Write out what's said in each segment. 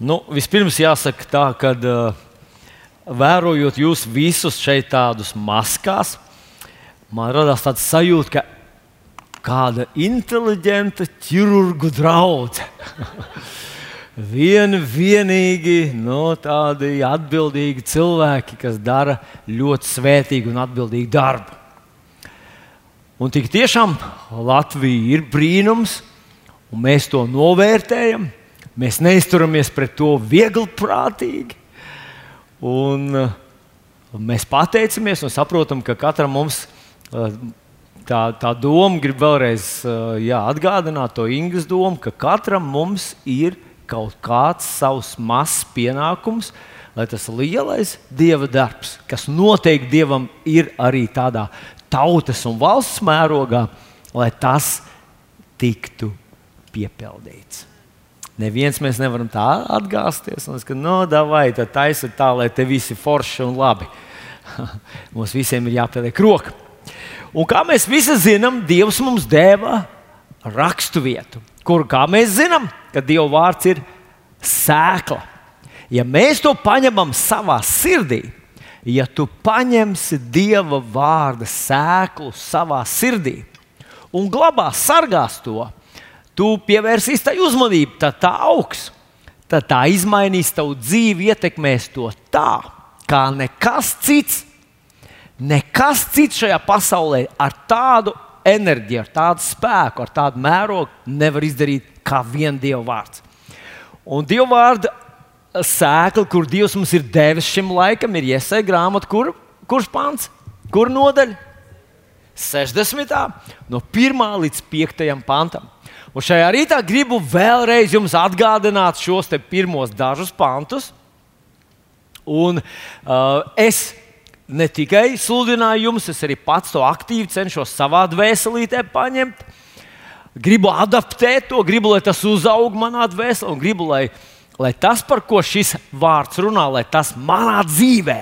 Nu, vispirms jāsaka tā, ka vērojot jūs visus šeit tādus maskās, man radās tāds sajūta, ka kāda inteliģenta ķirurgu draudzene. Vien, vienīgi no, tādi atbildīgi cilvēki, kas dara ļoti svētīgu un atbildīgu darbu. Un tik tiešām Latvija ir brīnums, un mēs to novērtējam. Mēs neizturamies pret to viegli prātīgi. Un, uh, mēs pateicamies un saprotam, ka katram mums uh, tā, tā doma grib vēlreiz uh, jā, atgādināt to Ingūnas domu, ka katram mums ir kaut kāds savs mazs pienākums, lai tas lielais dieva darbs, kas noteikti dievam ir arī tādā tautas un valsts mērogā, lai tas tiktu piepildīts. Neviens mēs nevaram tā atgāzties. Un es domāju, no, vai tā taisa tā, lai te visi forši un labi. mums visiem ir jāpieliek roka. Un kā mēs visi zinām, Dievs mums deva rakstu vietu, kur, mēs zinām, ka Dieva vārds ir sēkla. Ja mēs to paņemam savā sirdī, ja tu paņemsi Dieva vārda sēklu savā sirdī un glabās, sargās to, tu pievērsīsi tai uzmanību, tad tā augs, tad tā izmainīs tavu dzīvi, ietekmēs to tā, kā nekas cits. Nekas cits šajā pasaulē ar tādu enerģiju, ar tādu spēku, ar tādu mērogu nevar izdarīt kā vien Dieva vārds. Un Dieva vārda sēkla, kur Dievs mums ir devis šim laikam, ir iesaistīta grāmata, kur, kurš pants, kur nodaļa? 60. no 1 līdz 5 pantam. Un šajā rītā gribu vēlreiz jums atgādināt šos pirmos dažus pantus. Un, uh, es ne tikai sludināju jums, es arī pats to aktīvi cenšos savā dvēselītē paņemt. Gribu adaptēt to, gribu, lai tas uzaug manā dvēselē, un gribu, lai, lai tas, par ko šis vārds runā, lai tas manā dzīvē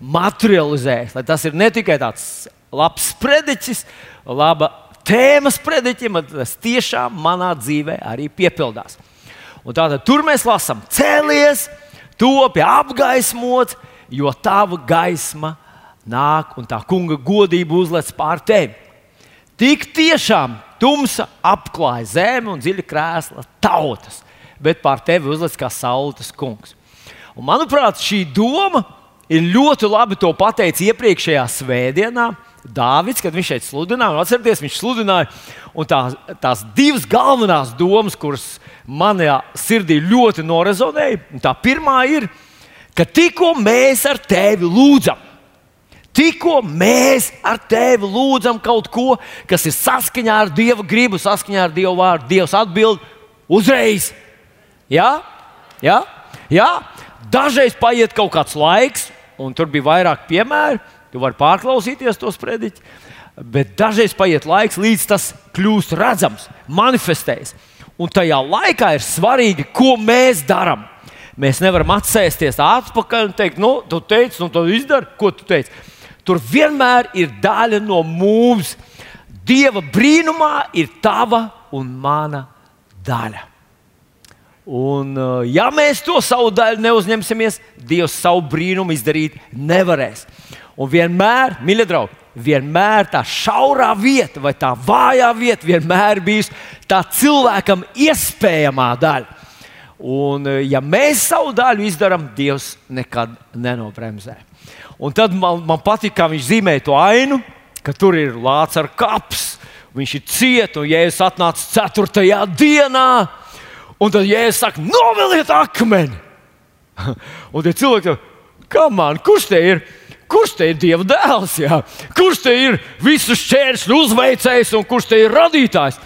materializējas. Lai tas ir ne tikai tāds labs sprediķis, laba tēmas sprediķim, bet tas tiešām manā dzīvē arī piepildās. Un tātad tur mēs lasām, cēlies, topi apgaismots jo tava gaisma nāk un tā kunga godība uzlec pār tevi. Tik tiešām tumsa apklāja zemi un dziļa krēsla tautas, bet pār tevi uzlec kā saules kungs. Un, manuprāt, šī doma ir ļoti labi pateicis iepriekšējā svētdienā. Dāvids, kad viņš šeit sludināja, un atcerieties, viņš sludināja, un tā, tās divas galvenās domas, kuras manā sirdī ļoti norezonēja, tā pirmā ir, ka tikko mēs ar tevi lūdzam, tikko mēs ar tevi lūdzam kaut ko, kas ir saskaņā ar Dieva gribu, saskaņā ar Dieva vārdu, Dievs atbild uzreiz. Jā, jā, jā. dažreiz paiet kaut kāds laiks, un tur bija vairāk piemēru. Tu vari pārklausīties tos prediķus, bet dažreiz paiet laiks, līdz tas kļūst redzams, manifestējas. Un tajā laikā ir svarīgi, ko mēs darām. Mēs nevaram atsēsties atpakaļ un teikt, nu, tu teici, nu, tu izdari, ko tu teici. Tur vienmēr ir daļa no mums. Dieva brīnumā ir tava un mana daļa. Un, uh, ja mēs to savu daļu neuzņemsimies, Dievs savu brīnumu izdarīt nevarēs. Un vienmēr, mīļie draugi, vienmēr tā šaurā vieta vai tā vājā vieta vienmēr bijusi tā cilvēkam iespējamā daļa. Un, eh, ja mēs savu daļu izdarām, Dievs nekad nenobremzē. Un tad man, man patīk, kā viņš zīmē to ainu, ka tur ir lācis ar kaps, viņš ir ciets, un Jēzus atnāca 4. dienā, un tad Jēzus saka, noveliet akmeni. un tie cilvēki, kā man, kurš te ir? Kurš te ir Dieva dēls? Jā? Kurš te ir visu šķērsli uzveicējs un kurš te ir radītājs?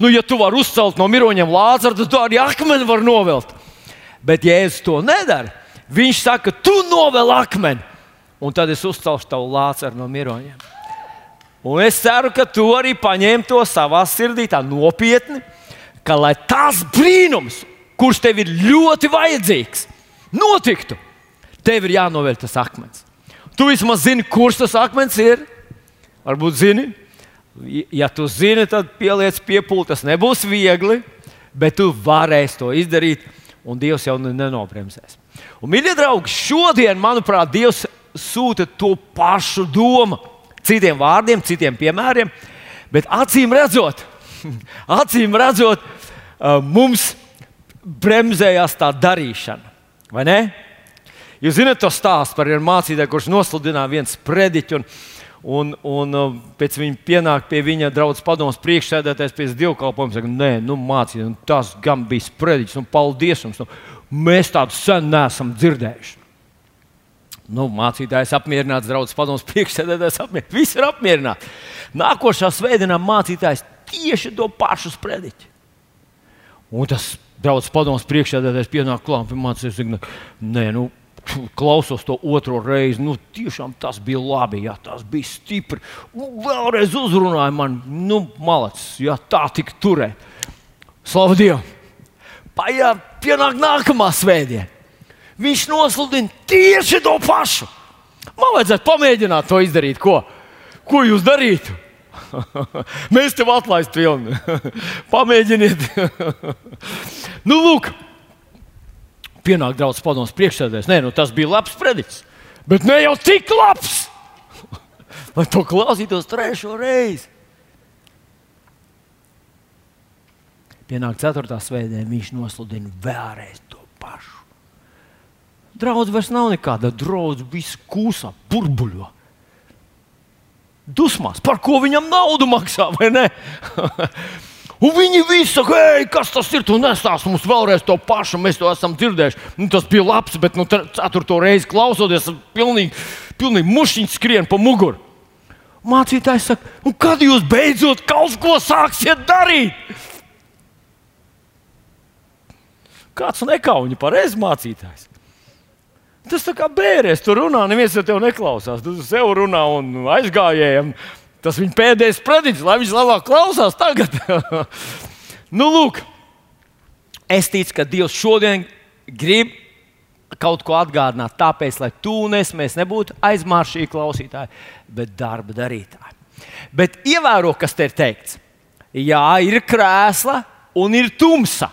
nu, ja tu vari uzcelt no miroņiem lācaru, tad tu arī akmeni vari novelt. Bet Jēzus to nedara. Viņš saka, tu novēl akmeni, un tad es uzcelšu tavu lācaru no miroņiem. Un es ceru, ka tu arī paņēmi to savā sirdī tā nopietni, ka lai tas brīnums, kurš tev ir ļoti vajadzīgs, notiktu, tev ir jānovēl tas akmens. Tu vismaz zini, kurš tas akmens ir. Varbūt zini, Ja tu zini, tad pieliec piepūli. Tas nebūs viegli, bet tu varēsi to izdarīt. un Dievs jau nenobremzēs. Un, mīļie draugi, šodien, manuprāt, Dievs sūta to pašu domu, citiem vārdiem, citiem piemēriem, bet acīm redzot, acīm redzot mums bremzējās tā darīšana. Vai ne? Jūs zināt to stāstu par vienu mācītāju, kurš nosludināja viens prediķis. Un, un, un pēc viņa pienāk pie viņa draudzes padomus priekšsēdētājs pēc dievkalpojuma. Saka, nē, nu, mācītāji, nu, tas gan bija sprediķis, un paldies jums. Nu, mēs tādu sen neesam dzirdējuši. Nu, mācītājs apmierināts, draugs padomus priekšsēdētājs apmierināts. Viss ir apmierināts. Nākošā svētdienā mācītājs tieši to pašu sprediķi. Un tas draugs padomus priekšsēdētājs pienāk klāt pie mācītājs. Nē, nu, klausos to otro reizi. Nu, tiešām tas bija labi, jā, tas bija stipri. Un vēlreiz uzrunāja man, nu, malacis, jā, tā tika turēt. Slavu Dievam! Paiet, pienāk nākamā svētdiena. Viņš nosludina tieši to pašu. Man vajadzētu pamēģināt to izdarīt. Ko, ko jūs darītu? Mēs tev atlaistu pilnu. Pamēģiniet. nu, lūk, pienāk draugs padomus priekšsēdētājs. Nē, nu, tas bija labs predikts, bet ne jau tik labs, lai to klausītos trešo reizi. Pienāk ceturtā svētdiena, viņš nosludina vēlreiz to pašu. Draudz vairs nav nekāda draudz, viss kūsā, burbuļo. Dusmās, par ko viņam naudu maksā? Un viņi visi saka, ej, kas tas ir? Tu nestāsti mums vēlreiz to pašu, mēs to esam dzirdējuši. Nu, tas bija labs, bet nu, ceturto reizi klausoties, pilnīgi, pilnīgi mušiņš skrien pa muguru. Mācītājs saka, un kad jūs beidzot kaut ko sāksiet darīt? Kāds nekauņa pareizi mācītājs. Tas tā kā bērns tur runā, neviens jau tev neklausās. Tu sev runā un aizgājējiem. Tas viņa pēdējais predikts, lai viņš labāk klausās tagad. nu, lūk, es ticu, ka Dievs šodien grib kaut ko atgādināt, tāpēc, lai tu un es nebūtu aizmāršīgi klausītāji, bet darba darītāji. Bet ievēro, kas te ir teikts. Jā, ir krēsla un ir tumsa.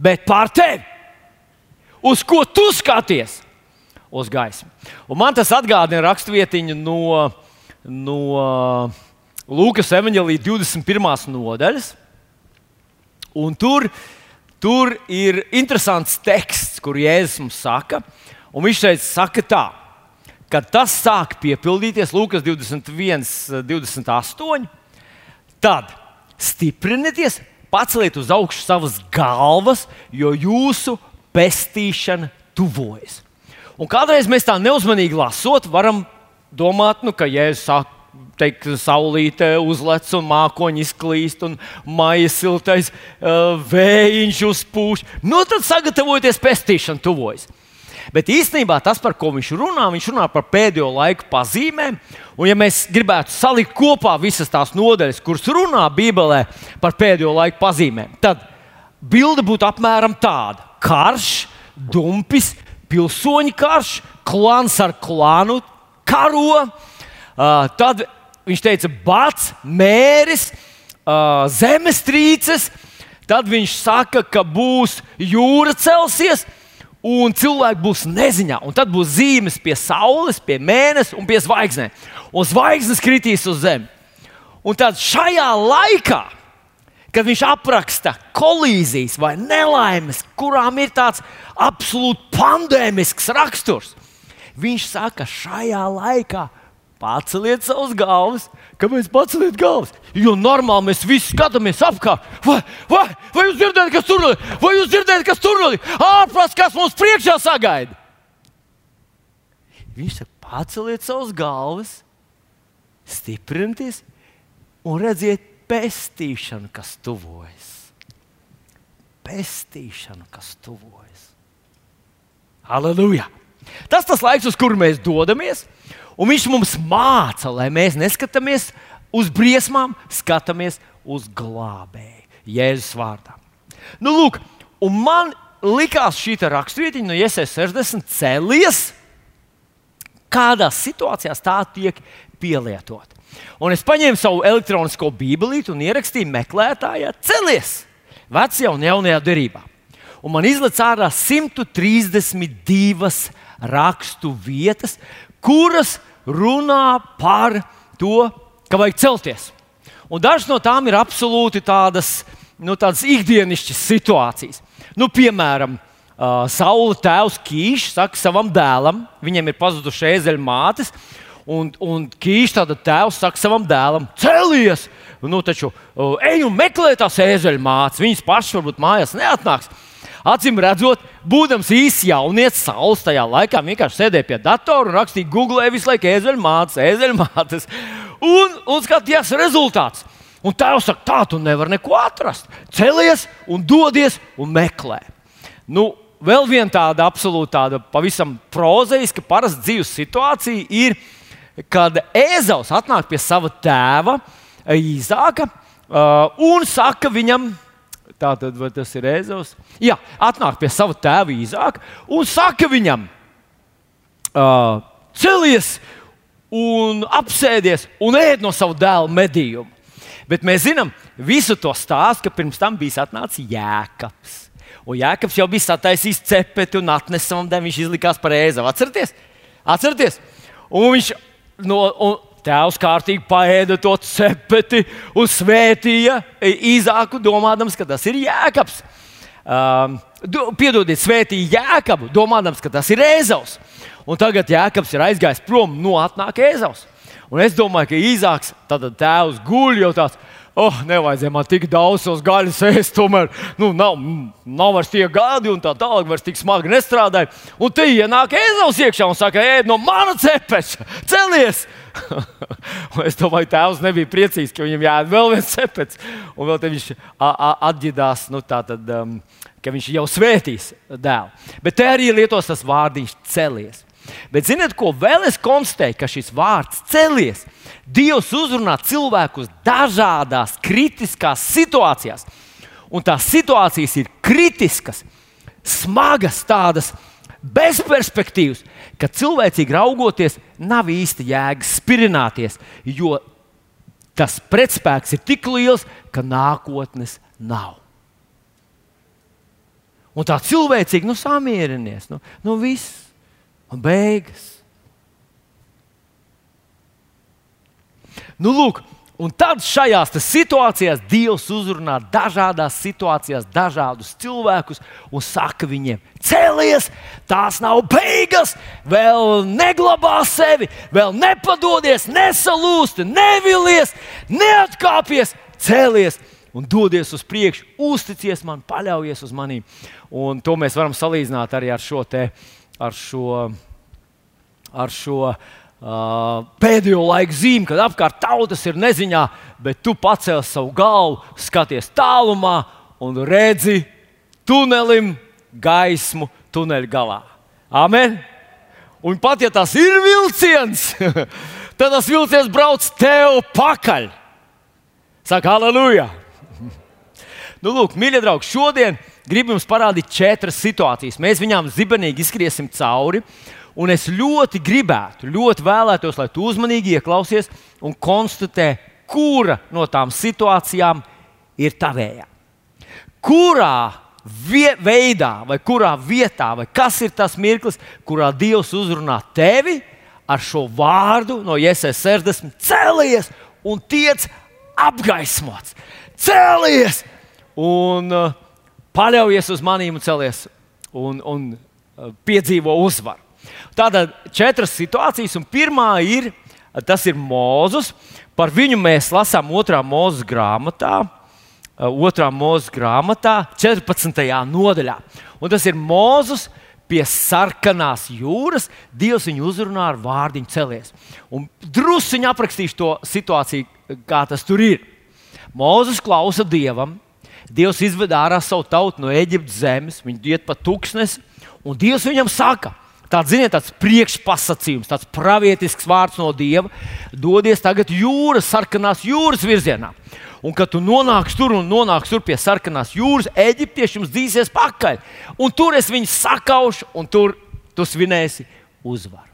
Bet pār tevi, uz ko tu skaties? uz gaismu. Un man tas atgādina raksturvietiņu no, no Lūkas evanģēlīja 21. nodaļas. Un tur, tur ir interesants teksts, kur Jēzus mums saka, un viņš šeit saka tā, ka tas sāk piepildīties Lūkas 21, 28. Tad stiprinieties, paceliet uz augšu savas galvas, jo jūsu pestīšana tuvojas. Un kādreiz mēs tā neuzmanīgi lasot, varam domāt, nu, ka Jēzus sāk teikt, saulīte uzlec un mākoņi izklīst, un maija siltais uh, vējiņš uzpūš. Nu, tad sagatavojieties pestīšana tuvojas. Bet īstenībā tas, par ko viņš runā, viņš runā par pēdējo laiku pazīmēm. Un, ja mēs gribētu salikt kopā visas tās nodaļas, kuras runā Bībelē par pēdējo laiku pazīmēm, tad bilde būtu apmēram tāda: karš, dumpis, pilsoņu karš, klāns ar klānu karo. Uh, tad viņš teica, bats, mēris, uh, zemestrīces. Tad viņš saka, ka būs jūra celsies, un cilvēki būs neziņā. Un tad būs zīmes pie saules, pie mēneša un pie zvaigznēm. Un zvaigznes kritīs uz zemes. Un tad šajā laikā kad viņš apraksta kolīzijas vai nelaimes, kurām ir tāds absolūti pandēmisks raksturs. Viņš saka, šajā laikā paceliet savus galvas. Kāpēc paceliet galvas? Jo normāli mēs visi skatāmies apkārt. Vai, vai, vai jūs dzirdējat, kas tur notiek? Vai jūs dzirdējat, kas tur notiek? Ārprāts, kas mums priekšā sagaida? Viņš saka, paceliet savus galvas, stiprinieties un redziet pestīšanu, kas tuvojas. Pestīšanu, kas tuvojas. Halleluja! Tas tas laiks, uz kuru mēs dodamies, un viņš mums māca, lai mēs neskatāmies uz briesmām, skatāmies uz glābēju, Jēzus vārdā. Nu, lūk, un man likās šī raksturvietiņa no ISS 60 cēlies, kādās situācijās tā tiek pielietota. Un es paņēmu savu elektronisko bībelīti un ierakstīju meklētājā, celies! vecajā un jaunajā derībā. Un man izlaiž ārā 132 rakstu vietas, kuras runā par to, ka vajag celties. Un dažas no tām ir absolūti tādas, nu, tādas ikdienišķas situācijas. Nu, piemēram, uh, Saula tēvs Kīšs saka savam dēlam, viņam ir pazudušas ezeļu mātes, un, un Kīšs tāda tēvs saka savam dēlam: Celies! Nu, taču ej un meklē tās ezeļu mātes, viņas pašas varbūt mājās neatnāks. Acīm redzot, būdams īsts jaunietis, saules tajā laikā vienkārši sēdēja pie datora un rakstīja Google visu laiku ezeļmātes, ezeļmātes. Un, un skatījās rezultāts. Un tēvs saka, tā tu nevari neko atrast. Celies un dodies un meklē. Nu, vēl viena tāda absolūti tāda pavisam prozaiska, parasta dzīves situācija ir, kad Ēzaus atnāk pie sava tēva Īzāka uh, un saka viņam, Tā tad tas ir Ēzovs. Jā, atnāk pie sava tēva Īzāka un saka viņam, uh, celies un apsēdies un ēd no sava dēla medījuma. Bet mēs zinām visu to stāstu, ka pirms tam bija atnācis Jēkabs. Un Jēkabs jau bija sataisījis cepeti un atnesa dēlam. Viņš izlikās par ēzavu. Atcerieties? Atcerieties? Un viņš no, un Tēvs kārtīgi paēda to cepeti un svētīja īzāku, domādams, ka tas ir jēkabs. Um, piedodiet, svētīja jēkabu, domādams, ka tas ir ēzaus. Un tagad jēkabs ir aizgājis prom no atnāk ēzaus. Un es domāju, ka īzāks tad tēvs guļ jau tāds oh, nevajadzēja man tik daudz tos gaļas ēst. Tomēr nu, nav, nav vairs tie gadi, un tā tālāk vairs tik smagi nestrādāja. Un te ienāk Ēzels iekšā un saka, ēd no mana cepeša, celies! es domāju, tēvs nebija priecīgs, ka viņam jāiet vēl viens cepets, un vēl te viņš atģidās, nu, tā tad, um, ka viņš jau svētīs dēlu. Bet te arī lietos tas vārdiņš celies. Bet ziniet, ko vēl es konstatēju, ka šis vārds celies. Dievs uzrunā cilvēkus dažādās kritiskās situācijās. Un tās situācijas ir kritiskas, smagas, tādas bezperspektīvas, ka cilvēcīgi raugoties, nav īsti jēgas spirināties, jo tas pretspēks ir tik liels, ka nākotnes nav. Un tā cilvēcīgi nu, samierinies, nu, nu viss un beigas. Nu, lūk, Un tad šajās situācijās Dievs uzrunā dažādās situācijās dažādus cilvēkus un saka viņiem, celies, tās nav beigas, vēl neglabā sevi, vēl nepadodies, nesalūsti, nevilies, neatkāpies, celies un dodies uz priekšu, uzticies man, paļaujies uz maniem. Un to mēs varam salīdzināt arī ar šo, te, ar šo, ar šo uh, pēdējo laiku zīmi, kad apkārt tautas ir neziņā, bet tu pacēli savu galvu, skaties tālumā un redzi tunelim gaismu tuneļa galā. Amen! Un pat ja tas ir vilciens, tad tas vilciens brauc tev pakaļ. Saka, aleluja! Nu, lūk, mīļie draugi, šodien gribu jums parādīt četras situācijas. Mēs viņām zibenīgi izskriesim cauri. Uh, Un es ļoti gribētu, ļoti vēlētos, lai tu uzmanīgi ieklausies un konstatē, kura no tām situācijām ir tavējā. Kurā veidā, vai kurā vietā, vai kas ir tas mirklis, kurā Dievs uzrunā tevi ar šo vārdu no Jēzus 60, cēlies un tiec apgaismots. Cēlies un uh, paļaujies uz maniem un cēlies un, un uh, piedzīvo uzvaru. Tātad četras situācijas, un pirmā ir, tas ir Mozus. Par viņu mēs lasām otrā mūzes grāmatā, otrā mūzes grāmatā, 14. nodaļā. Un tas ir Mozus pie sarkanās jūras. Dievs viņu uzrunā ar vārdiņu celies. Un druskuļi aprakstīšu to situāciju, kā tas tur ir. Mozus klausa dievam. Dievs izved ārā savu tautu no Eģiptes zemes, viņi iet pa tūkstnesi, un Dievs viņam saka, Tāds, ziniet, tāds priekšpasakījums, tāds pravietisks vārds no Dieva. Dodies tagad jūras, sarkanās jūras virzienā. Un kad tu nonāksi tur un nonāksi tur pie sarkanās jūras, eģiptieši jums dzīsies pakaļ. Un tur es viņus sakaušu, un tur tu svinēsi uzvaru.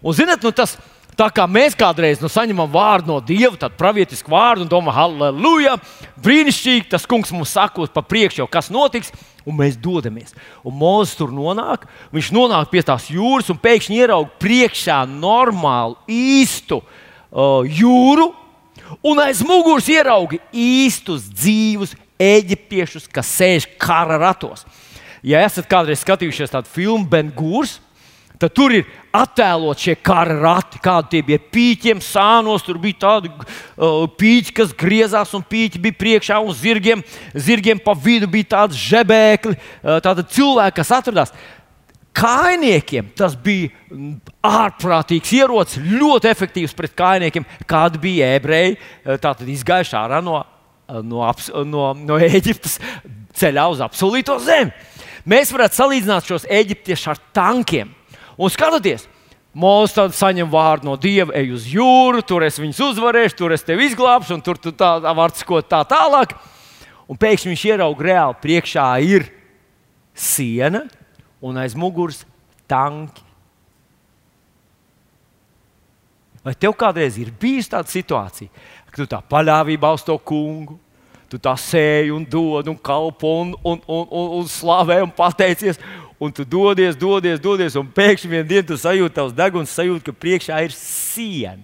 Un, ziniet, nu tas, Tā kā mēs kādreiz nu, saņemam vārdu no Dieva, tad pravietisku vārdu un domājam, halleluja, brīnišķīgi, tas kungs mums sakos pa priekšu, jau kas notiks, un mēs dodamies. Un Mozus tur nonāk, viņš nonāk pie tās jūras un pēkšņi ieraug priekšā normālu, īstu uh, jūru, un aiz muguras ieraugi īstus, dzīvus eģiptiešus, kas sēž kara ratos. Ja esat kādreiz skatījušies tādu filmu Bengūrs, Tad tur ir attēlot šie kara rati, kādi tie bija pīķiem, sānos. Tur bija tādi uh, pīķi, kas griezās, un pīķi bija priekšā, un zirgiem, zirgiem pa vidu bija tādi žebēkli, uh, tādi cilvēki, kas atradās. Kainiekiem tas bija ārprātīgs ierocis, ļoti efektīvs pret kainiekiem, kādi bija ebreji. Uh, tātad izgājuši ārā no, uh, no, no, no Eģiptes ceļā uz apsolīto zemi. Mēs varētu salīdzināt šos eģiptiešus ar tankiem. Un skatieties, Mūsu tad saņem vārdu no Dieva, ej uz jūru, tur es viņus uzvarēšu, tur es tevi izglābšu, un tur tu tā vari skot tā tālāk. Un pēkšņi viņš ieraudzīja reāli priekšā ir siena un aiz muguras tanki. Vai tev kādreiz ir bijusi tāda situācija, ka tu tā paļāvībā uz to kungu, tu tā sēji un dod un kalpo un, un, un, un, un slavē un pateicies, un tu dodies, dodies, dodies, un pēkšņi vienā dienā tu sajūti tavs deguns, sajūti, ka priekšā ir siena.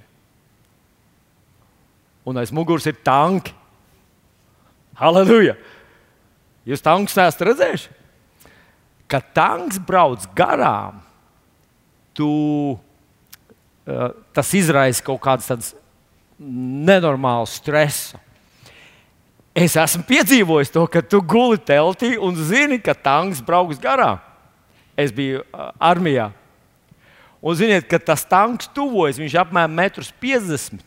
Un aiz muguras ir tanki. Halleluja! Jūs tankus neesat redzējuši? Kad tanks brauc garām, tu, uh, tas izraisa kaut kādas nenormālas stresu. Es esmu piedzīvojis to, ka tu guli teltī un zini, ka tanks brauks garām es biju armijā. Un ziniet, kad tas tanks tuvojas, viņš apmēram 1,50 m.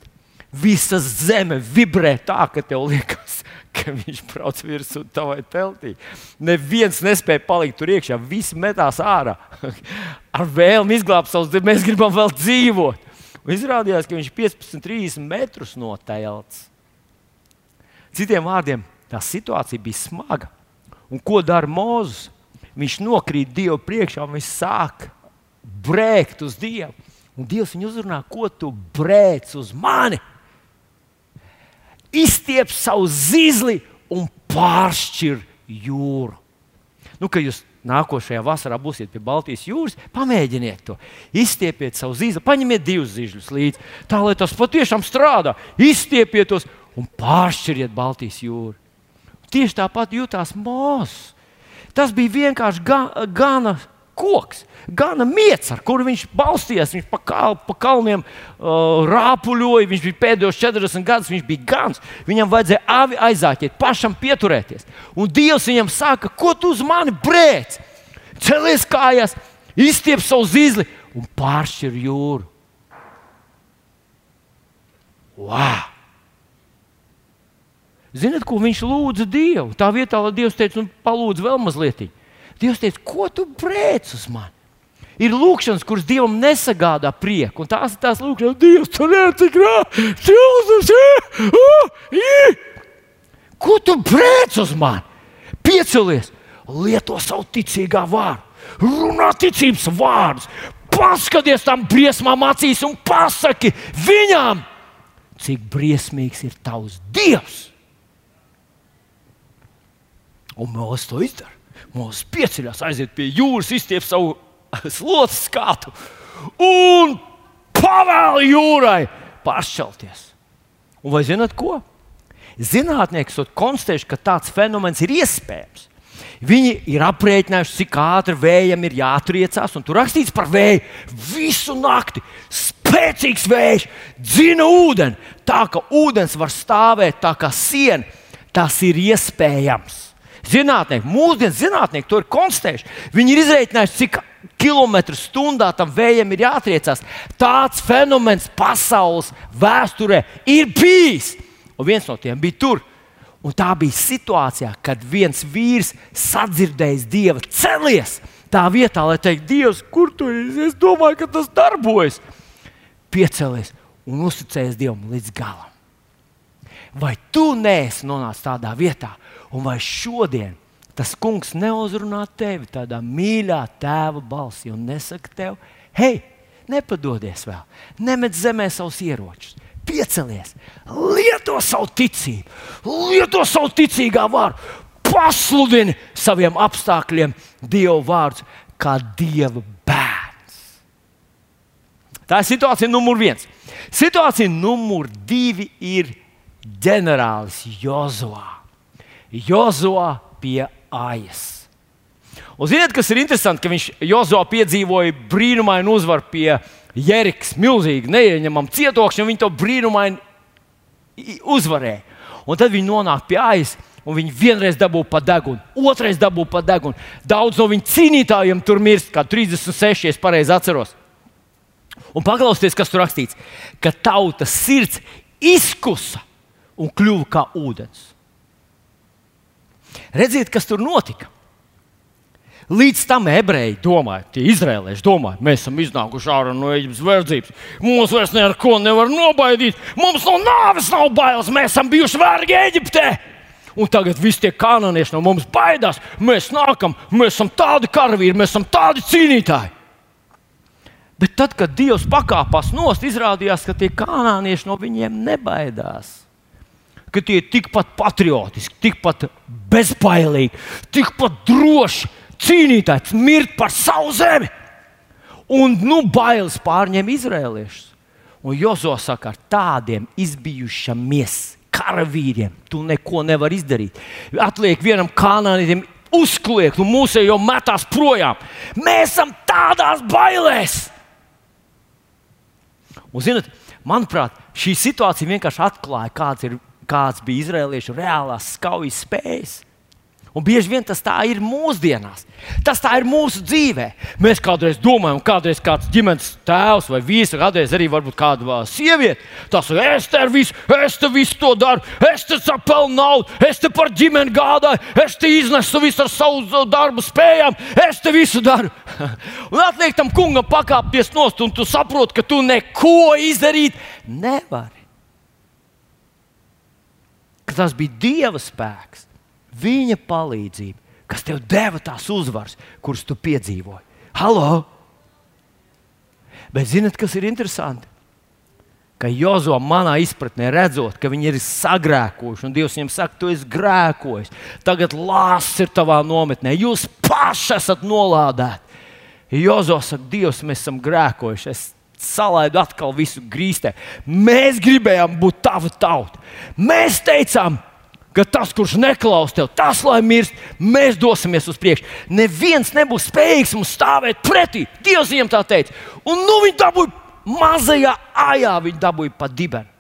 Visa zeme vibrē tā, ka tev liekas, ka viņš brauc virsū tavai teltī. Neviens nespēja palikt tur iekšā, visi metās ārā. Ar vēlmi izglābt savus mēs gribam vēl dzīvot. Un izrādījās, ka viņš ir 15, 30 metrus no telts. Citiem vārdiem, tā situācija bija smaga. Un ko dara Mozus? Viņš nokrīt Dievu priekšā un viņš sāk brēkt uz Dievu. Un Dievs viņu uzrunā, ko tu brēc uz mani? Izstiep savu zīzli un pāršķir jūru. Nu, kad jūs nākošajā vasarā būsiet pie Baltijas jūras, pamēģiniet to. Izstiepiet savu zīli, paņemiet divus zīļus līdzi, tā lai tas patiešām strādā. Izstiepiet tos un pāršķiriet Baltijas jūru. Tieši tāpat jutās Mozus. Tas bija vienkārši ga, gana koks, gana miets, ar kuru viņš balstījās. Viņš pa, kal, pa kalniem uh, rāpuļoja, viņš bija pēdējos 40 gadus, viņš bija gans. Viņam vajadzēja avi aizāķēt, pašam pieturēties. Un Dievs viņam saka, ko tu uz mani brēc? Celies kājās, izstiep savu zīzli un pāršķir jūru. Wow! Ziniet, ko viņš lūdza Dievu? Tā vietā, lai Dievs teica, nu, palūdz vēl mazliet. Dievs teica, ko tu brēc uz mani? Ir lūkšanas, kuras Dievam nesagādā prieku. Un tās ir tās lūkšanas, Dievs, tu netik rādi, ko tu brēc uz mani? Piecelies, lieto savu ticīgā vārdu, runā ticības vārdus, paskaties tam briesmām acīs un pasaki viņam, cik briesmīgs ir tavs Dievs. Un Mozus to izdara. Mozus pieceļās, aiziet pie jūras, izstiep savu slotu skatu un pavēl jūrai pāršķelties. Un vai zināt ko? Zinātnieki ir konstatējuši, ka tāds fenomens ir iespējams. Viņi ir aprēķinājuši, cik ātri vējam ir jāatriecās, un tur rakstīts par vēju visu nakti. Spēcīgs vējš, dzina ūdeni, tā ka ūdens var stāvēt tā kā siena. Tas ir iespējams. Zinātnieki, mūsdienu zinātnieki to ir konstatējuši. Viņi ir izreikinājuši, cik kilometru stundā tam vējam ir jātriecās. Tāds fenomens pasaules vēsturē ir bijis. Un viens no tiem bija tur. Un tā bija situācijā, kad viens vīrs sadzirdējis dieva celies. Tā vietā, lai teiktu, Dievs, kur tu esi? Es domāju, ka tas darbojas. Piecelies un uzticējies Dievam līdz galam. Vai tu neesi nonācis tādā vietā, Un vai šodien tas kungs neuzrunā tevi tādā mīļā tēva balsī un nesaka tev, hei, nepadodies vēl, nemet zemē savus ieročus. Piecelies, lieto savu ticību, lieto savu ticīgā varu, pasludini saviem apstākļiem Dieva vārdu kā Dieva bērns. Tā ir situācija numur viens. Situācija numur divi ir ģenerālis Jozovā. Jozovā pie Ajas. Un ziniet, kas ir interesanti, ka viņš Jozo piedzīvoja brīnumainu uzvaru pie Jerikas, milzīgi neieņemama cietokšņa, un viņi to brīnumaini uzvarēja. Un tad viņi nonāk pie aiz, un viņi vienreiz dabū pa degunu, otrais dabū pa degunu. Daudz no viņu cīnītājiem tur mirst, kā 36, ja pareizi atceros. Un paklausieties, kas tur rakstīts, ka tautas sirds izkusa un kļuva kā ūdens. Redziet, kas tur notika. Līdz tam ebreji domāja, tie izrēlieši domāja, mēs esam iznākuši ārā no Eģiptes verdzības. Mums vairs neko nevar nobaidīt. Mums no nāves nav bailes. Mēs esam bijuši vergi Eģiptē. Un tagad viss tie kanānieši no mums baidās. Mēs nākam, mēs esam tādi karavīri, mēs esam tādi cīnītāji. Bet tad, kad Dievs pakāpās nost, izrādījās, ka tie kanānieši no viņiem nebaidās. Ka tie ir tikpat patriotiski, tikpat bezbailīgi, tikpat droši cīnītājs, mirt par savu zemi. Un nu bailes pārņem izrēliešus. Un Jozo saka, ar tādiem izbijušamies karavīriem tu neko nevari izdarīt. Atliek vienam kanāniem uzkliegt, un mūsu jau metās projām. Mēs esam tādās bailēs. Un, zinat, manuprāt, šī situācija vienkārši atklāja, kāds, ir, kāds bija izrēliešu reālās skaujas spējas. Un bieži vien tas tā ir mūsdienās. Tas tā ir mūsu dzīvē. Mēs kādreiz domājam, kādreiz kāds ģimenes tēvs vai vīrs, kādreiz arī kāda sieviete. Tas ir es te visu, es te visu to daru, es te sapelnu naudu, es te par ģimeni gādāju, es te iznesu visu ar savu darbu spējām, es te visu daru. un atliek tam kungam pakāpties nost, un tu saproti, ka tu neko izdarīt nevari. Ka tas bija Dieva spēks viņa palīdzība, kas tev deva tās uzvaras, kuras tu piedzīvoji. Halo! Bet zinat, kas ir interesanti? Ka Jozo manā izpratnē redzot, ka viņi ir sagrēkojuši, un Dievs viņiem saka, tu esi grēkojis. Tagad lāsts ir tavā nometnē, jūs paši esat nolādēti. Jozo saka, Dievs, mēs esam grēkojuši. Es salaidu atkal visu grīstē. Mēs gribējām būt tava tauta. Mēs teicām, ka tas, kurš neklaus tev, tas lai mirst, mēs dosimies uz priekšu. Neviens nebūs spējīgs mums stāvēt pretī. Dievs viņiem tā teica. Un nu viņi dabūja mazajā ajā, viņi dabūja pa dibenu.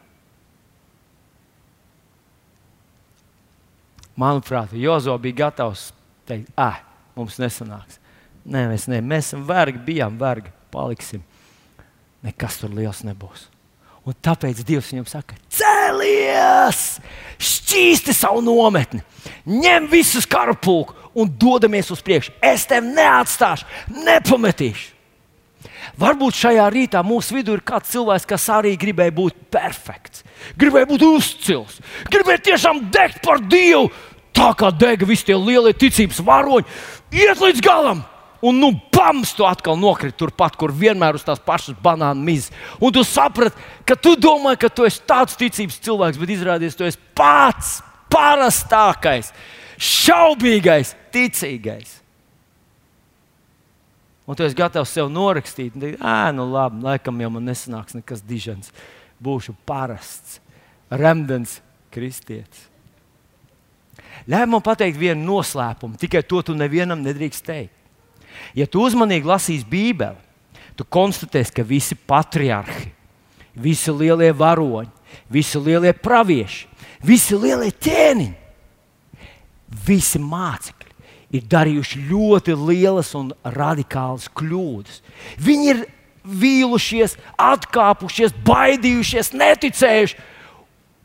Manuprāt, Jozo bija gatavs teikt, ah, mums nesanāks. Nē, mēs, ne, mēs esam vergi, bijām vergi, paliksim. Nekas tur liels nebūs. Un tāpēc Dievs viņam saka, cēlies, šķīsti savu nometni, ņem visus karapulku un dodamies uz priekšu. Es tevi neatstāšu, nepametīšu. Varbūt šajā rītā mūsu vidū ir kāds cilvēks, kas arī gribēja būt perfekts, gribēja būt uzcils, gribēja tiešām degt par Dievu, tā kā dega visi tie lielie ticības varoņi, iet līdz galam un nu, bams, tu atkal nokriti turpat, kur vienmēr uz tās pašas banāna mizas. Un tu saprati, ka tu domā, ka tu esi tāds ticības cilvēks, bet izrādījies, tu esi pats parastākais, šaubīgais, ticīgais. Un tu esi gatavs sev norakstīt, un teikt, ah, nu labi, laikam jau man nesanāks nekas dižens. Būšu parasts, remdens kristietis. Ļauj man pateikt vienu noslēpumu, tikai to tu nevienam nedrīkst teikt. Ja tu uzmanīgi lasīsi Bībeli, tu konstatēsi, ka visi patriarhi, visi lielie varoņi, visi lielie pravieši, visi lielie ķēniņi, visi mācekļi ir darījuši ļoti lielas un radikālas kļūdas. Viņi ir vīlušies, atkāpušies, baidījušies, neticējuši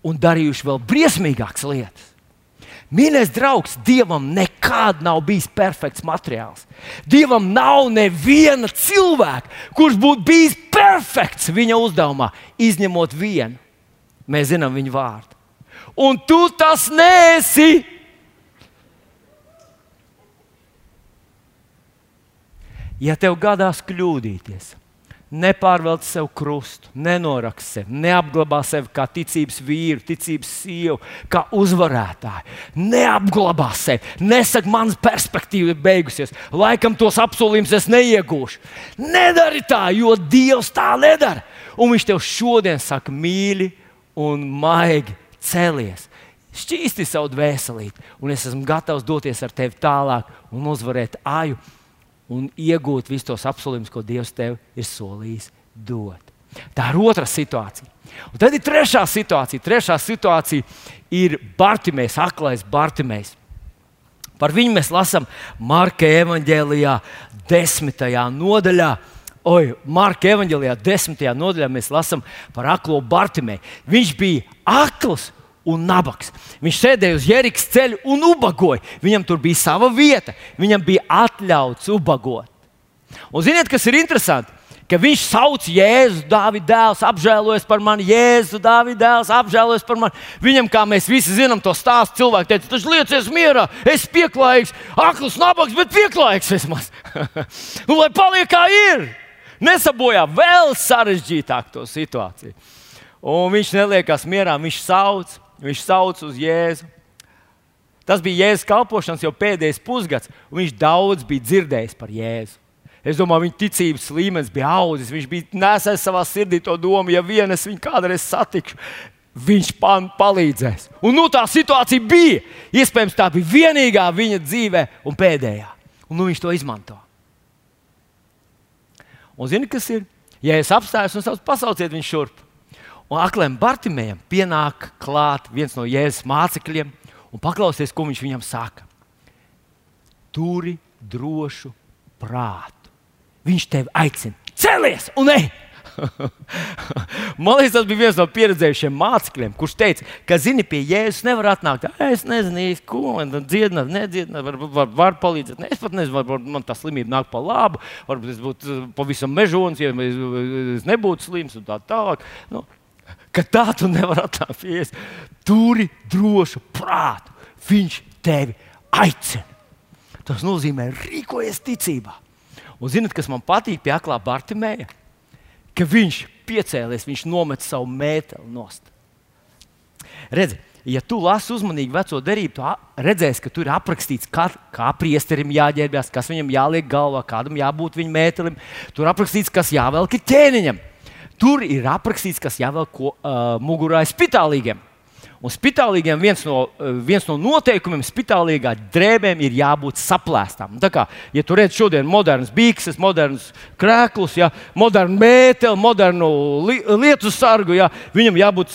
un darījuši vēl briesmīgākas lietas. Mīļais draugs, Dievam nekad nav bijis perfekts materiāls. Dievam nav neviena cilvēka, kurš būtu bijis perfekts viņa uzdevumā, izņemot vienu. Mēs zinām viņa vārdu. Un tu tas nesi. Ja tev gadās kļūdīties, nepārvelc sev krustu, nenoraks sevi, neapglabā sevi kā ticības vīru, ticības sievu, kā uzvarētāju, neapglabā sevi, nesaka, manas perspektīva ir beigusies, laikam tos apsolījumus es neiegūšu. Nedari tā, jo Dievs tā nedara. Un Viņš tev šodien saka, mīļi un maigi celies. Šķīsti savu dvēselīti, un es esmu gatavs doties ar tevi tālāk un uzvarēt aju un iegūt visus tos apsolījumus, ko Dievs tev ir solījis dot. Tā ir otra situācija. Un tad ir trešā situācija. Trešā situācija ir Bartimēs, aklais Bartimēs. Par viņu mēs lasām Marka evanģēlijā, desmitajā nodaļā. Oi, Marka evanģēlijā, desmitajā nodaļā mēs lasām par aklo Bartimēju. Viņš bija akls un nabaks. Viņš sēdēja uz Jēzus ceļa un ubagoja. Viņam tur bija sava vieta, viņam bija atļauts ubagot. Un ziniet, kas ir interesanti? Ka viņš sauc Jēzu, Dāvida dēls, apžēlojas par mani, Jēzu, Dāvida dēls, apžēlojas par mani. Viņam, kā mēs visi zinām, to stāstu cilvēku teica, tas liecies mierā, es pieklājīgs, akls, nabaks, bet pieklājīgs vismaz. un lai paliek kā ir, nesabojā vēl sarežģītāk to situāciju. Un viņš neliekās mierā, viņš sauc, Viņš sauc uz Jēzu. Tas bija Jēzus kalpošanas jau pēdējais pusgads, un viņš daudz bija dzirdējis par Jēzu. Es domāju, viņa ticības līmenis bija audzis. Viņš bija nesējis savā sirdī to domu, ja vien es viņu kādreiz satikšu, viņš man palīdzēs. Un nu, tā situācija bija. Iespējams, tā bija vienīgā viņa dzīvē un pēdējā. Un nu, viņš to izmanto. Un zini, kas ir? Ja es apstājos un saucu, pasauciet viņu šurp. Un akliem Bartimējam pienāk klāt viens no Jēzus mācekļiem un paklausies, ko viņš viņam saka. Turi drošu prātu. Viņš tevi aicina, celies un ej! Man liekas, tas bija viens no pieredzējušiem mācekļiem, kurš teica, ka, zini, pie Jēzus nevar atnākt. Es nezinu, ko dziedināt, nedziedināt, var, var, var palīdzēt. Ne, es pat nezinu, varbūt man tā slimība nāk pa labu, varbūt es būtu pavisam mežons, ja es nebūtu slims un tā tālāk. Nu, ka tā tu nevari Jēzus. Turi drošu prātu. Viņš tevi aicina. Tas nozīmē, rīkojies ticībā. Un zinot, kas man patīk pie aklā Bartimēja, ka viņš piecēlies, viņš nomet savu mēteli nost. Redzi, ja tu lasi uzmanīgi veco derību, tu redzēsi, ka tur ir aprakstīts, kā, kā priesterim jāģērbjas, kas viņam jāliek galvā, kādam jābūt viņa mētelim. Tur aprakstīts, kas jāvelk ķēniņam. Tur ir aprakstīts, kas jāvelk uh, mugurā spitālīgiem. Un spitālīgiem viens no, viens no noteikumiem spitālīgā drēbēm ir jābūt saplēstām. Tā kā, ja tu redz šodien modernas bikses, modernas krēklus, ja, modernu mēteli, modernu li, lietu sargu, ja, viņam jābūt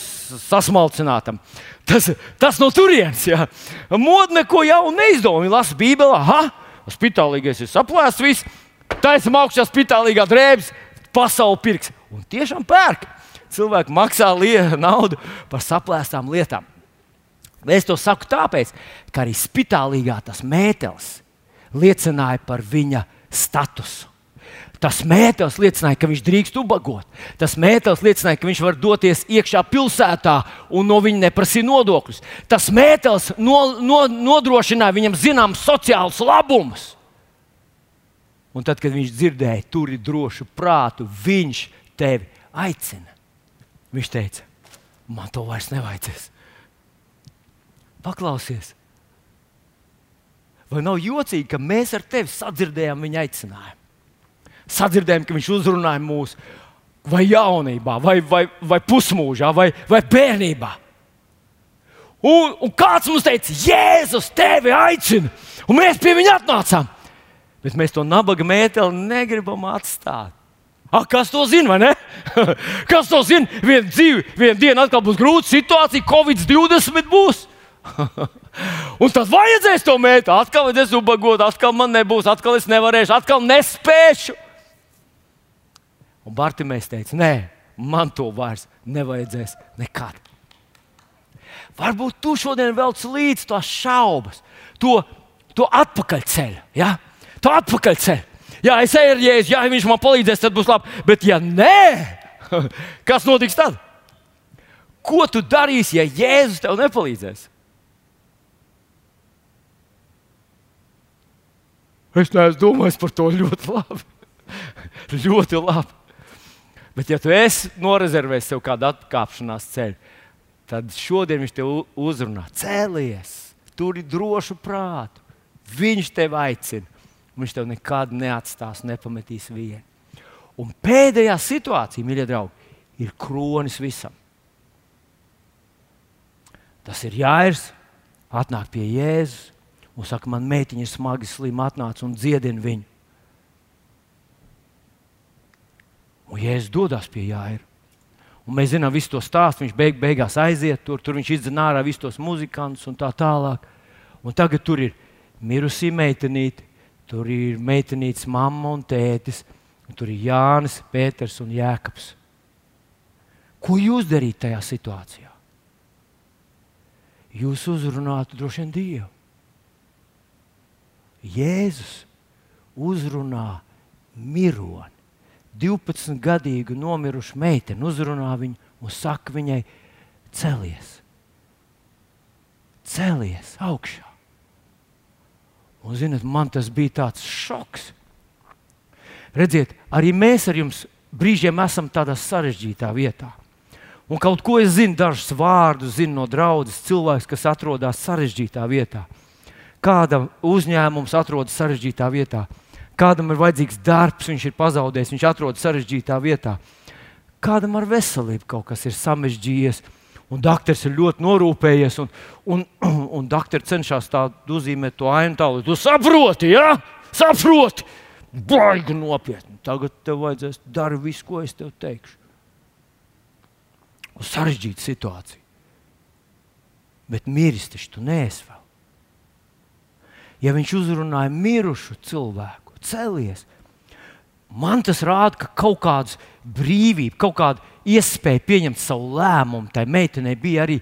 sasmalcinātam. Tas, tas no turienes, ja. Modne neko jaunu neizdomā. Viņa lasa Bībelē, ah, spitālīgais ir saplēsts, viss. Taisam augšā spitālīgā drēbes, pasauli pirks. Un tiešām pērk. Cilvēki maksā naudu par saplēstām lietām. Es to saku tāpēc, ka arī spitālīgā tas mētelis liecināja par viņa statusu. Tas mētelis liecināja, ka viņš drīkst ubagot. Tas mētelis liecināja, ka viņš var doties iekšā pilsētā un no viņa neprasīt nodokļus. Tas mētelis no, no, nodrošināja viņam zināmus sociālus labumus. Un tad, kad viņš dzirdēja, tur ir drošu prātu, viņš tevi aicina. Viņš teica, man to vairs nevajadzēs. Paklausies, vai nav jocīgi, ka mēs ar tevi sadzirdējām viņa aicinājumu? Sadzirdējām, ka viņš uzrunāja mūs vai jaunībā, vai, vai, vai pusmūžā, vai, vai bērnībā. Un, un kāds mums teica, Jēzus, tevi aicina, un mēs pie viņa atnācām. Bet mēs to nabaga mēteli negribam atstāt. Ah, kas to zina, vai ne? kas to zina? Vienu dzīvi, vienu dienu atkal būs grūta situācija, Covid-20 būs. Un tad vajadzēs to mērķi. Atkal es ubagotu, atkal man nebūs, atkal es nevarēšu, atkal nespēšu. Un Bartimēs teica, nē, man to vairs nevajadzēs nekad. Varbūt tu šodien velc līdzi tās šaubas, to, to atpakaļceļu. Ja? To atpakaļceļu. Jā, es eju ar jēzu, ja viņš man palīdzēs, tad būs labi. Bet, ja nē, kas notiks tad? Ko tu darīsi, ja Jēzus tev nepalīdzēs? Es neesmu domājis par to ļoti labi. ļoti labi. Bet, ja tu esi norezervējis sev kādu atkāpšanās ceļu, tad šodien viņš tev uzrunā. Cēlies, tur ir drošu prātu. Viņš tev aicina. Viņš tev nekad neatstās, nepametīs vienu. Un pēdējā situācija, mīļie draugi, ir kronis visam. Tas ir Jānis, atnāk pie Jēzus un saka, man meitiņa ir smagi slima, atnāc un dziedini viņu. Un Jēzus dodas pie Jāira. Un mēs zinām visu to stāstu. Viņš beig, beigās aiziet tur, tur viņš izdzen ārā visus tos muzikantus un tā tālāk. Un tagad tur ir mirusī meitenīte, tur ir meitenītes mamma un tētis, un tur ir Jānis, Pēters un Jēkabs. Ko jūs darītu tajā situācijā? Jūs uzrunātu droši vien Dievu. Jēzus uzrunā mironi. 12-gadīgu nomirušu meiteni uzrunā viņu un saka viņai, celies, celies augšā. Un, zinot, man tas bija tāds šoks. Redziet, arī mēs ar jums brīžiem esam tādā sarežģītā vietā. Un kaut ko es zinu, dažus vārdus zinu no draudzes cilvēks, kas atrodas sarežģītā vietā. Kāda uzņēmums atrodas sarežģītā vietā, kādam ir vajadzīgs darbs, viņš ir pazaudējis, viņš atrodas sarežģītā vietā. Kādam ar veselību kaut kas ir samežģījies, un doktors ir ļoti norūpējies, un, un, un doktors cenšas tādu uzzīmēt to ainu tālu. Tu saproti, ja? Saproti! Baigi nopietni. Tagad tev vajadzēs darīt visu, ko es tev teikšu. Un sarežģīta situācija. Bet miris taču tu neesi vēl. Ja viņš uzrunāja mirušu cilvēku, celies. Man tas rāda, ka kaut kāda brīvība, kaut kāda iespēja pieņemt savu lēmumu. Tai meitenei bija arī,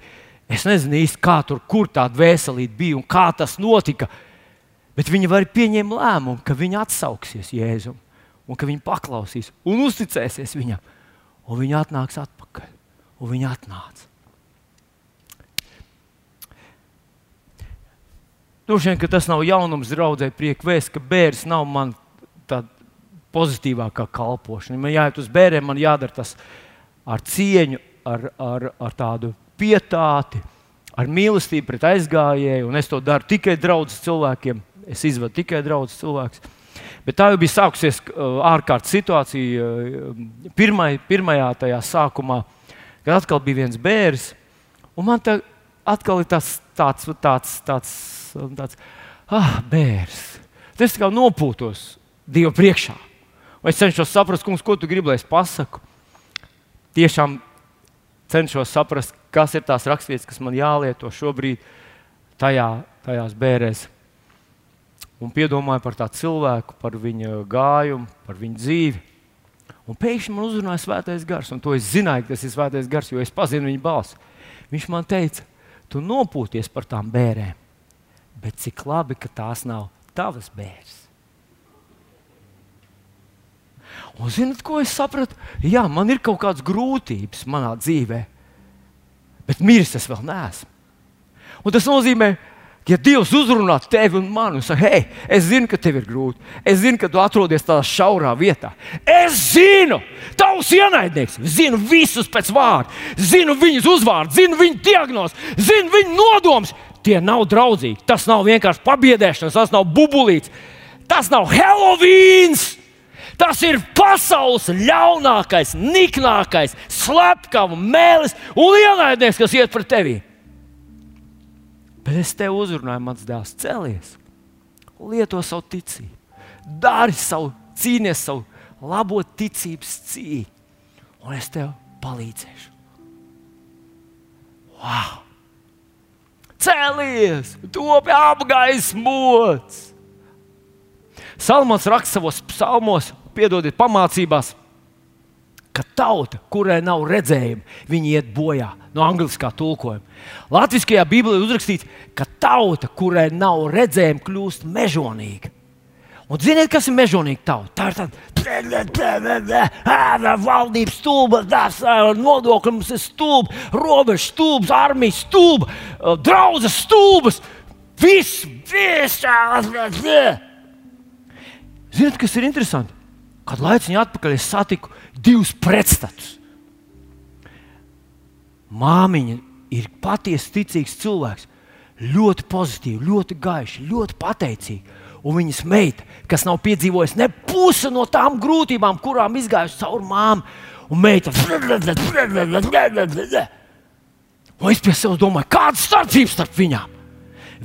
es nezinu īsti, kā tur, kur tāda veselība bija un kā tas notika. Bet viņa var pieņemt lēmumu, ka viņa atsauksies Jēzum, un ka viņa paklausīs un uzticēsies viņam. Un viņa atnāks atpakaļ. Un viņa atnāca. Droši vien, ka tas nav jaunums draudzē, prieka vēsts, ka bērns nav man tāda pozitīvākā kalpošana. Man jāiet uz bērniem, man jādara tas ar cieņu, ar, ar, ar tādu pietāti, ar mīlestību pret aizgājēju. Un es to daru tikai draudzes cilvēkiem. Es izvedu tikai draudzes cilvēkus. Bet tā jau bija sākusies uh, ārkārtas situācija uh, pirmai, pirmajā tajā sākumā, kad atkal bija viens bērns. Un man tā atkal ir tas, tāds, tāds, tāds un tāds ah, bērns. Es kā nopūtos Dievu priekšā. Un es cenšos saprast, kungs, ko tu gribi, lai es pasaku. Tiešām cenšos saprast, kas ir tās raksturvietas, kas man jālieto šobrīd tajā, tajās bērēs. Un piedomāju par tā cilvēku, par viņa gājumu, par viņa dzīvi. Un pēkšņi man uzrunāja svētais gars, un to es zināju, ka tas ir svētais gars, jo es pazinu viņa balsi. Viņš man teica, tu nopūties par tām bērēm bet cik labi, ka tās nav tavas bērns. Un zinot, ko es sapratu? Jā, man ir kaut kādas grūtības manā dzīvē, bet miris es vēl neesmu. Un tas nozīmē, ja Dievs uzrunā tevi un mani un saka, hei, es zinu, ka tev ir grūti. Es zinu, ka tu atrodies tādā šaurā vietā. Es zinu, tavs ienaidnieks, zinu visus pēc vārda, zinu viņas uzvārdu, zinu viņu diagnozi, zinu viņu nodomus tie nav draudzīgi. Tas nav vienkārši pabiedēšana, tas nav bubulīts, tas nav Helovīns. Tas ir pasaules ļaunākais, niknākais, slepkavs, mēlis un ienaidnieks, kas iet pret tevi. Bet es tev uzrunāju, mans dēls, celies, lieto savu ticību, dari savu, cīnies savu labo ticības cīņu, un es tev palīdzēšu. Wow! cēlies, top apgaismots. Salmons raksta savos psalmos, piedodiet, pamācībās, ka tauta, kurai nav redzējuma, viņi iet bojā no angļuiskā tulkojuma. Latvijasiskajā Bībelē uzrakstīts, ka tauta, kurai nav redzējuma, kļūst mežonīga. Un ziniet, kas ir mežonīga tauta? Tā ir tāda valdība stulba, tas nodokļi mums ir stulbi, robežas stulbas, armijas stulba, draudzes stulbas. Viss, viss. Ziniet, kas ir interesanti? Kad laiciņā atpakaļ es satiku divus pretstatus. Māmiņa ir patiesi ticīgs cilvēks, ļoti pozitīva, ļoti gaiša, ļoti pateicīga. Un viņas meita, kas nav piedzīvojusi ne pusi no tām grūtībām, kurām izgājusi cauri māmu, un meita. Un es pie sevis domāju, kāda starpība starp viņām?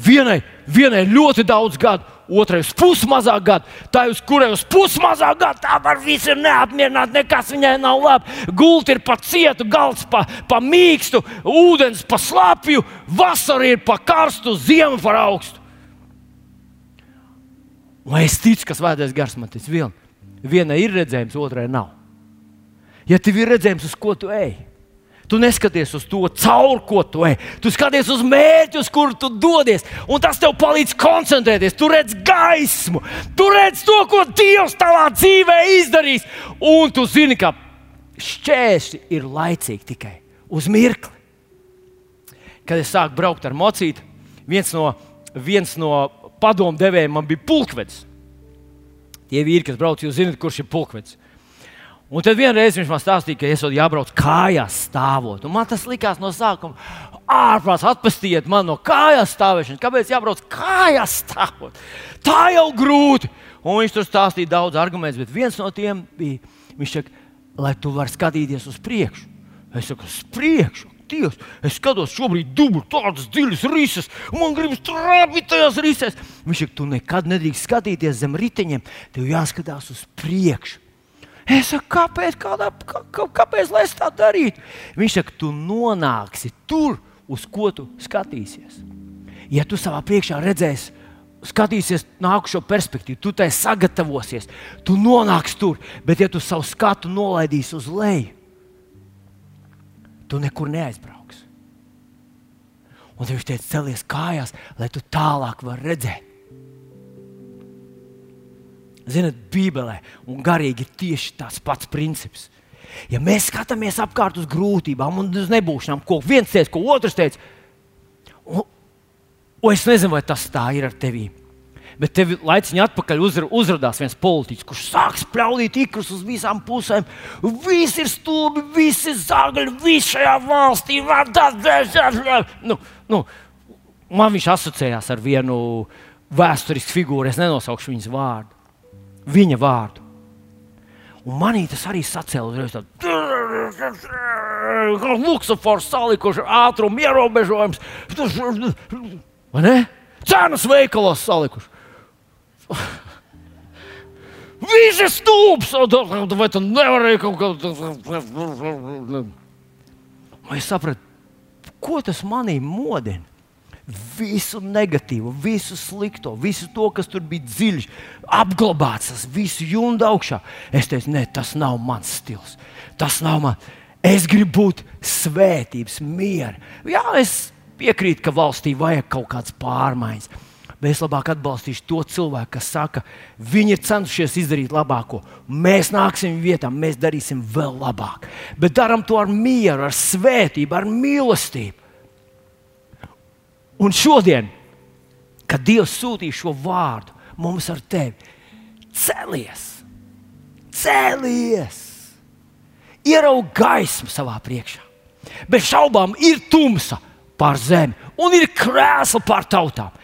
Vienai, vienai ļoti daudz gadu, otrai uz pusi mazāk gadu, tā uz kurai uz pusi mazāk gadu, tā var visi ir neapmierināti, nekas viņai nav labi. Gulti ir pa cietu, galds pa, pa mīkstu, ūdens pa slapju, vasara ir pa karstu, ziema par augstu. Un es ticu, kas vēdēs gars man tas viens. Vienai ir redzējums, otrai nav. Ja tev ir redzējums, uz ko tu ej, Tu neskaties uz to, caur ko tu ej. Tu skaties uz mērķi, uz kuru tu dodies. Un tas tev palīdz koncentrēties. Tu redz gaismu, tu redz to, ko Dievs tavā dzīvē izdarīs. Un tu zini, ka šķēršļi ir laicīgi tikai uz mirkli. Kad es sāku braukt ar mocīti, viens no, viens no padomdevējiem man bija pulkvedis. Tie vīri, kas brauc, jūs zināt, kurš ir pulkvedis. Un tad vienreiz viņš man stāstīja, ka es jābrauc kājās stāvot. Un man tas likās no sākuma ārprāts, atpestiet man no kājās stāvēšanas. Kāpēc jābrauc kājās stāvot? Tā jau grūti. Un viņš tur stāstīja daudz argumentus, bet viens no tiem bija, viņš saka, lai tu vari skatīties uz priekšu. Es saku, uz priekšu. Dievs, es skatos, šobrīd dubult, tādas dziļas rises, un man gribas trāpīt tajās risēs. Viņš saka, tu nekad nedrīkst skatīties zem riteņiem, tev jāskatās uz priekšu. Es saku, kāpēc, kādā, kā, kāpēc lai es tā darītu? Viņš saka, tu nonāksi tur, uz ko tu skatīsies. Ja tu savā priekšā redzēsi, skatīsies nākušo perspektīvu, tu tai sagatavosies, tu nonāksi tur, bet ja tu savu skatu nolaidīsi uz leju, tu nekur neaizbrauks. Un viņš teica, celies kājās, lai tu tālāk varētu redzēt. Ziniet, Bībelē un garīgi ir tieši tas pats princips. Ja mēs skatāmies apkārt uz grūtībām un uz nebūšanām, ko viens teica, ko otrs teica, un, un es nezinu, vai tas tā ir ar tevi. Bet tev laiciņā atpakaļ uzra, uzrādās viens politiķis, kurš sāks pļaudīt ikrus uz visām pusēm. Viss ir stulbi, viss ir zāģi, viss šajā valstī. Nu, nu, man viņš asociējās ar vienu vēsturisku figūru, es nenosaukšu viņas vārdu viņa vārdu. Un manī tas arī tādu luksofors salikuši ātrumu ierobežojums. Vai ne? Cenas veikalos salikuši. Viņš ir stulbs! Vai tu nevarēji kaut ko? Es sapratu, ko tas manī modina visu negatīvu, visu slikto, visu to, kas tur bija dziļš, apglabāts, tas visu jundu augšā. Es teicu, nē, tas nav mans stils. Tas nav man. Es gribu būt svētības, miera. Jā, es piekrītu, ka valstī vajag kaut kādas pārmaiņas. Bet es labāk atbalstīšu to cilvēku, kas saka, viņi ir centušies izdarīt labāko. Mēs nāksim vietā, mēs darīsim vēl labāk. Bet darām to ar mieru, ar svētību, ar mīlestību. Un šodien, kad Dievs sūtīja šo vārdu mums ar tevi, celies, celies, ieraudzīj gaismu savā priekšā. Bez šaubām ir tumsa pār zemi un ir krēsla pār tautām.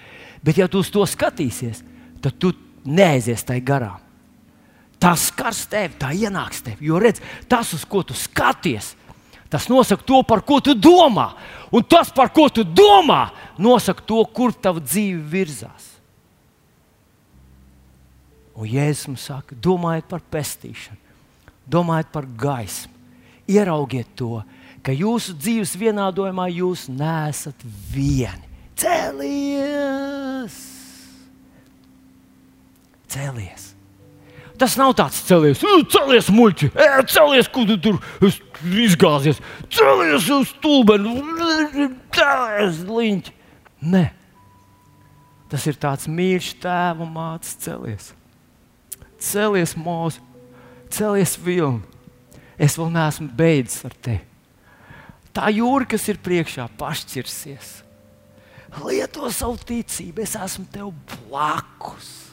Bet, ja tu uz to skatīsies, tad tu neaizies tai garām. Tas skars tevi, tā ienāks tevi. Jo redz, tas, uz ko tu skaties, tas nosaka to, par ko tu domā. Un tas, par ko tu domā, nosaka to, kur tava dzīve virzās. Un Jēzus mums saka, domājiet par pestīšanu, domājiet par gaismu, ieraugiet to, ka jūsu dzīves vienādojumā jūs nesat vieni. Cēlies! Cēlies! Tas nav tāds cēlies, cēlies muļķi, cēlies, kur tu tur izgāzies, cēlies uz stūbeni, cēlies liņķi. Nē, tas ir tāds mīļš tēva mātes celies. Celies mūzika, celies vilni. Es vēl neesmu beidzis ar tevi. Tā jūra, kas ir priekšā, pašķirsies. Lieto savu ticību, es esmu tev blakus.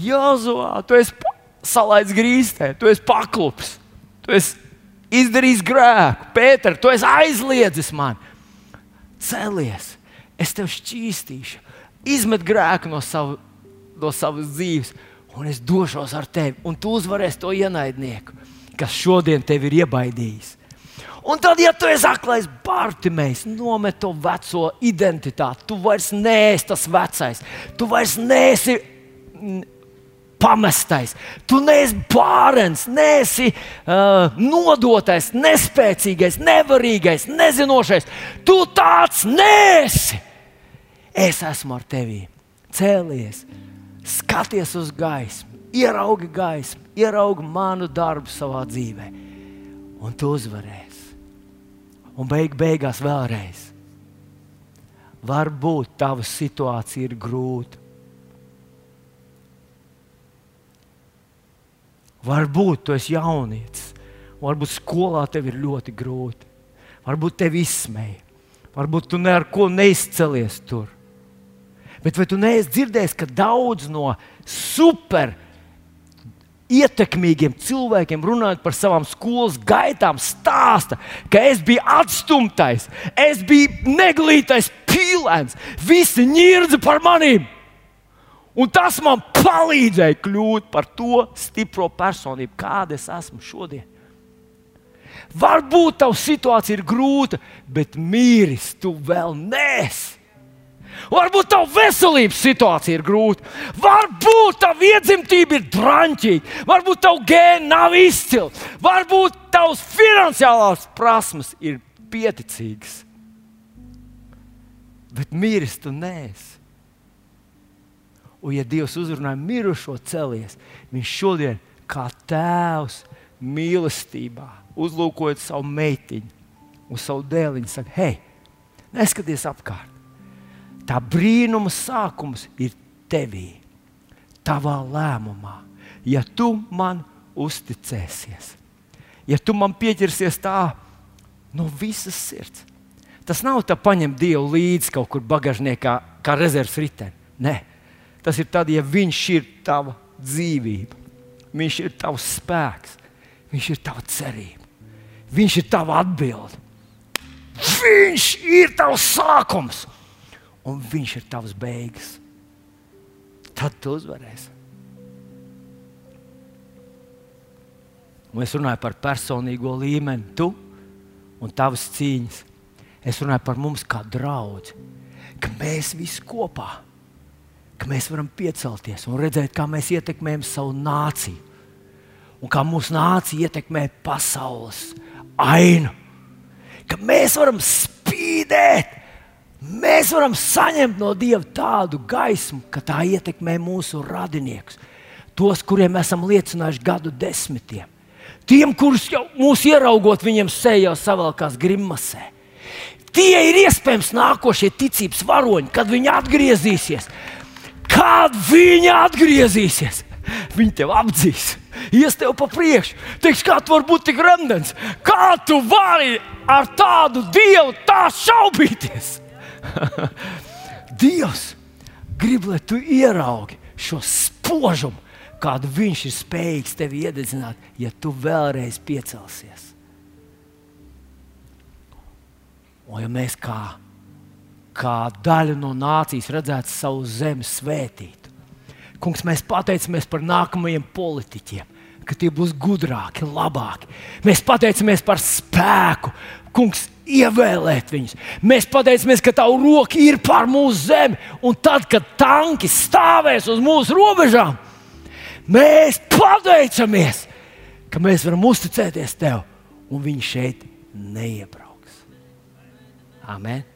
Jāzovā, tu esi salaists grīstē, tu esi paklups, tu esi izdarījis grēku. Pēter, tu esi aizliedzis man. Celies, es tev šķīstīšu, izmet grēku no, savu, no savas dzīves, un es došos ar tevi, un tu uzvarēsi to ienaidnieku, kas šodien tevi ir iebaidījis. Un tad, ja tu esi aklais Bartimējs, nomet to veco identitāti, tu vairs neesi tas vecais, tu vairs neesi pamestais. Tu neesi bārens, neesi uh, nodotais, nespēcīgais, nevarīgais, nezinošais. Tu tāds nesi. Es esmu ar tevi. Cēlies, skaties uz gaismu, ieraugi gaismu, ieraugi manu darbu savā dzīvē, un tu uzvarēsi. Un beig, beigās vēlreiz. Varbūt tava situācija ir grūta Varbūt tu esi jaunietis, varbūt skolā tev ir ļoti grūti, varbūt tevi izsmeja, varbūt tu neko neizcelies tur. Bet vai tu neesi dzirdējis, ka daudz no super ietekmīgiem cilvēkiem, runājot par savām skolas gaitām, stāsta, ka es biju atstumtais, es biju neglītais pīlēns, visi ņirdza par maniem. Un tas man palīdzēja kļūt par to stipro personību, kāda es esmu šodien. Varbūt tava situācija ir grūta, bet mīris tu vēl nesi. Varbūt tava veselības situācija ir grūta, varbūt tava iedzimtība ir drāmīga, varbūt tava gēna nav izcila, varbūt tavas finansiālās prasmes ir pieticīgas. Bet mīris tu nesi. Un, ja Dievs uzrunāja mirušo celies, viņš šodien kā tēvs mīlestībā, uzlūkojot savu meitiņu un savu dēliņu, saka, hei, neskaties apkārt. Tā brīnuma sākums ir tevī, tavā lēmumā. Ja tu man uzticēsies, ja tu man pieķersies tā no visas sirds, tas nav tā paņemt Dievu līdzi kaut kur bagāžniekā, kā rezerves riteni. Nē, Tas ir tad, ja Viņš ir tava dzīvība, Viņš ir tavs spēks, Viņš ir tava cerība, Viņš ir tava atbilde. Viņš ir tavs sākums, un Viņš ir tavs beigas. Tad tu uzvarēsi. Un es runāju par personīgo līmeni, tu un tavas cīņas. Es runāju par mums kā draugu, ka mēs visi kopā esam ka mēs varam piecelties un redzēt, kā mēs ietekmējam savu nāciju un kā mūsu nācija ietekmē pasaules ainu. Ka mēs varam spīdēt, mēs varam saņemt no Dieva tādu gaismu, ka tā ietekmē mūsu radiniekus, tos, kuriem esam liecinājuši gadu desmitiem. Tiem, kurus jau mūsu ieraugot, viņiem sejā savalkās grimasē. Tie ir iespējams nākošie ticības varoņi, kad viņi atgriezīsies kad viņi atgriezīsies, viņi tev apdzīs. Ies tev pa priekšu, teiks, kā tu vari būt tik randens, kā tu vari ar tādu dievu tā šaubīties. Dievs grib, lai tu ieraugi šo spožumu, kādu viņš ir spējīgs tev iededzināt, ja tu vēlreiz piecelsies. Un ja mēs kā kā daļa no nācijas redzētu savu zemi svētīt. Kungs, mēs pateicamies par nākamajiem politiķiem, ka tie būs gudrāki, labāki. Mēs pateicamies par spēku, Kungs, ievēlēt viņus. Mēs pateicamies, ka Tava roka ir pār mūsu zemi, un tad, kad tanki stāvēs uz mūsu robežām, mēs pateicamies, ka mēs varam uzticēties Tev, un viņi šeit neiebrauks. Amen!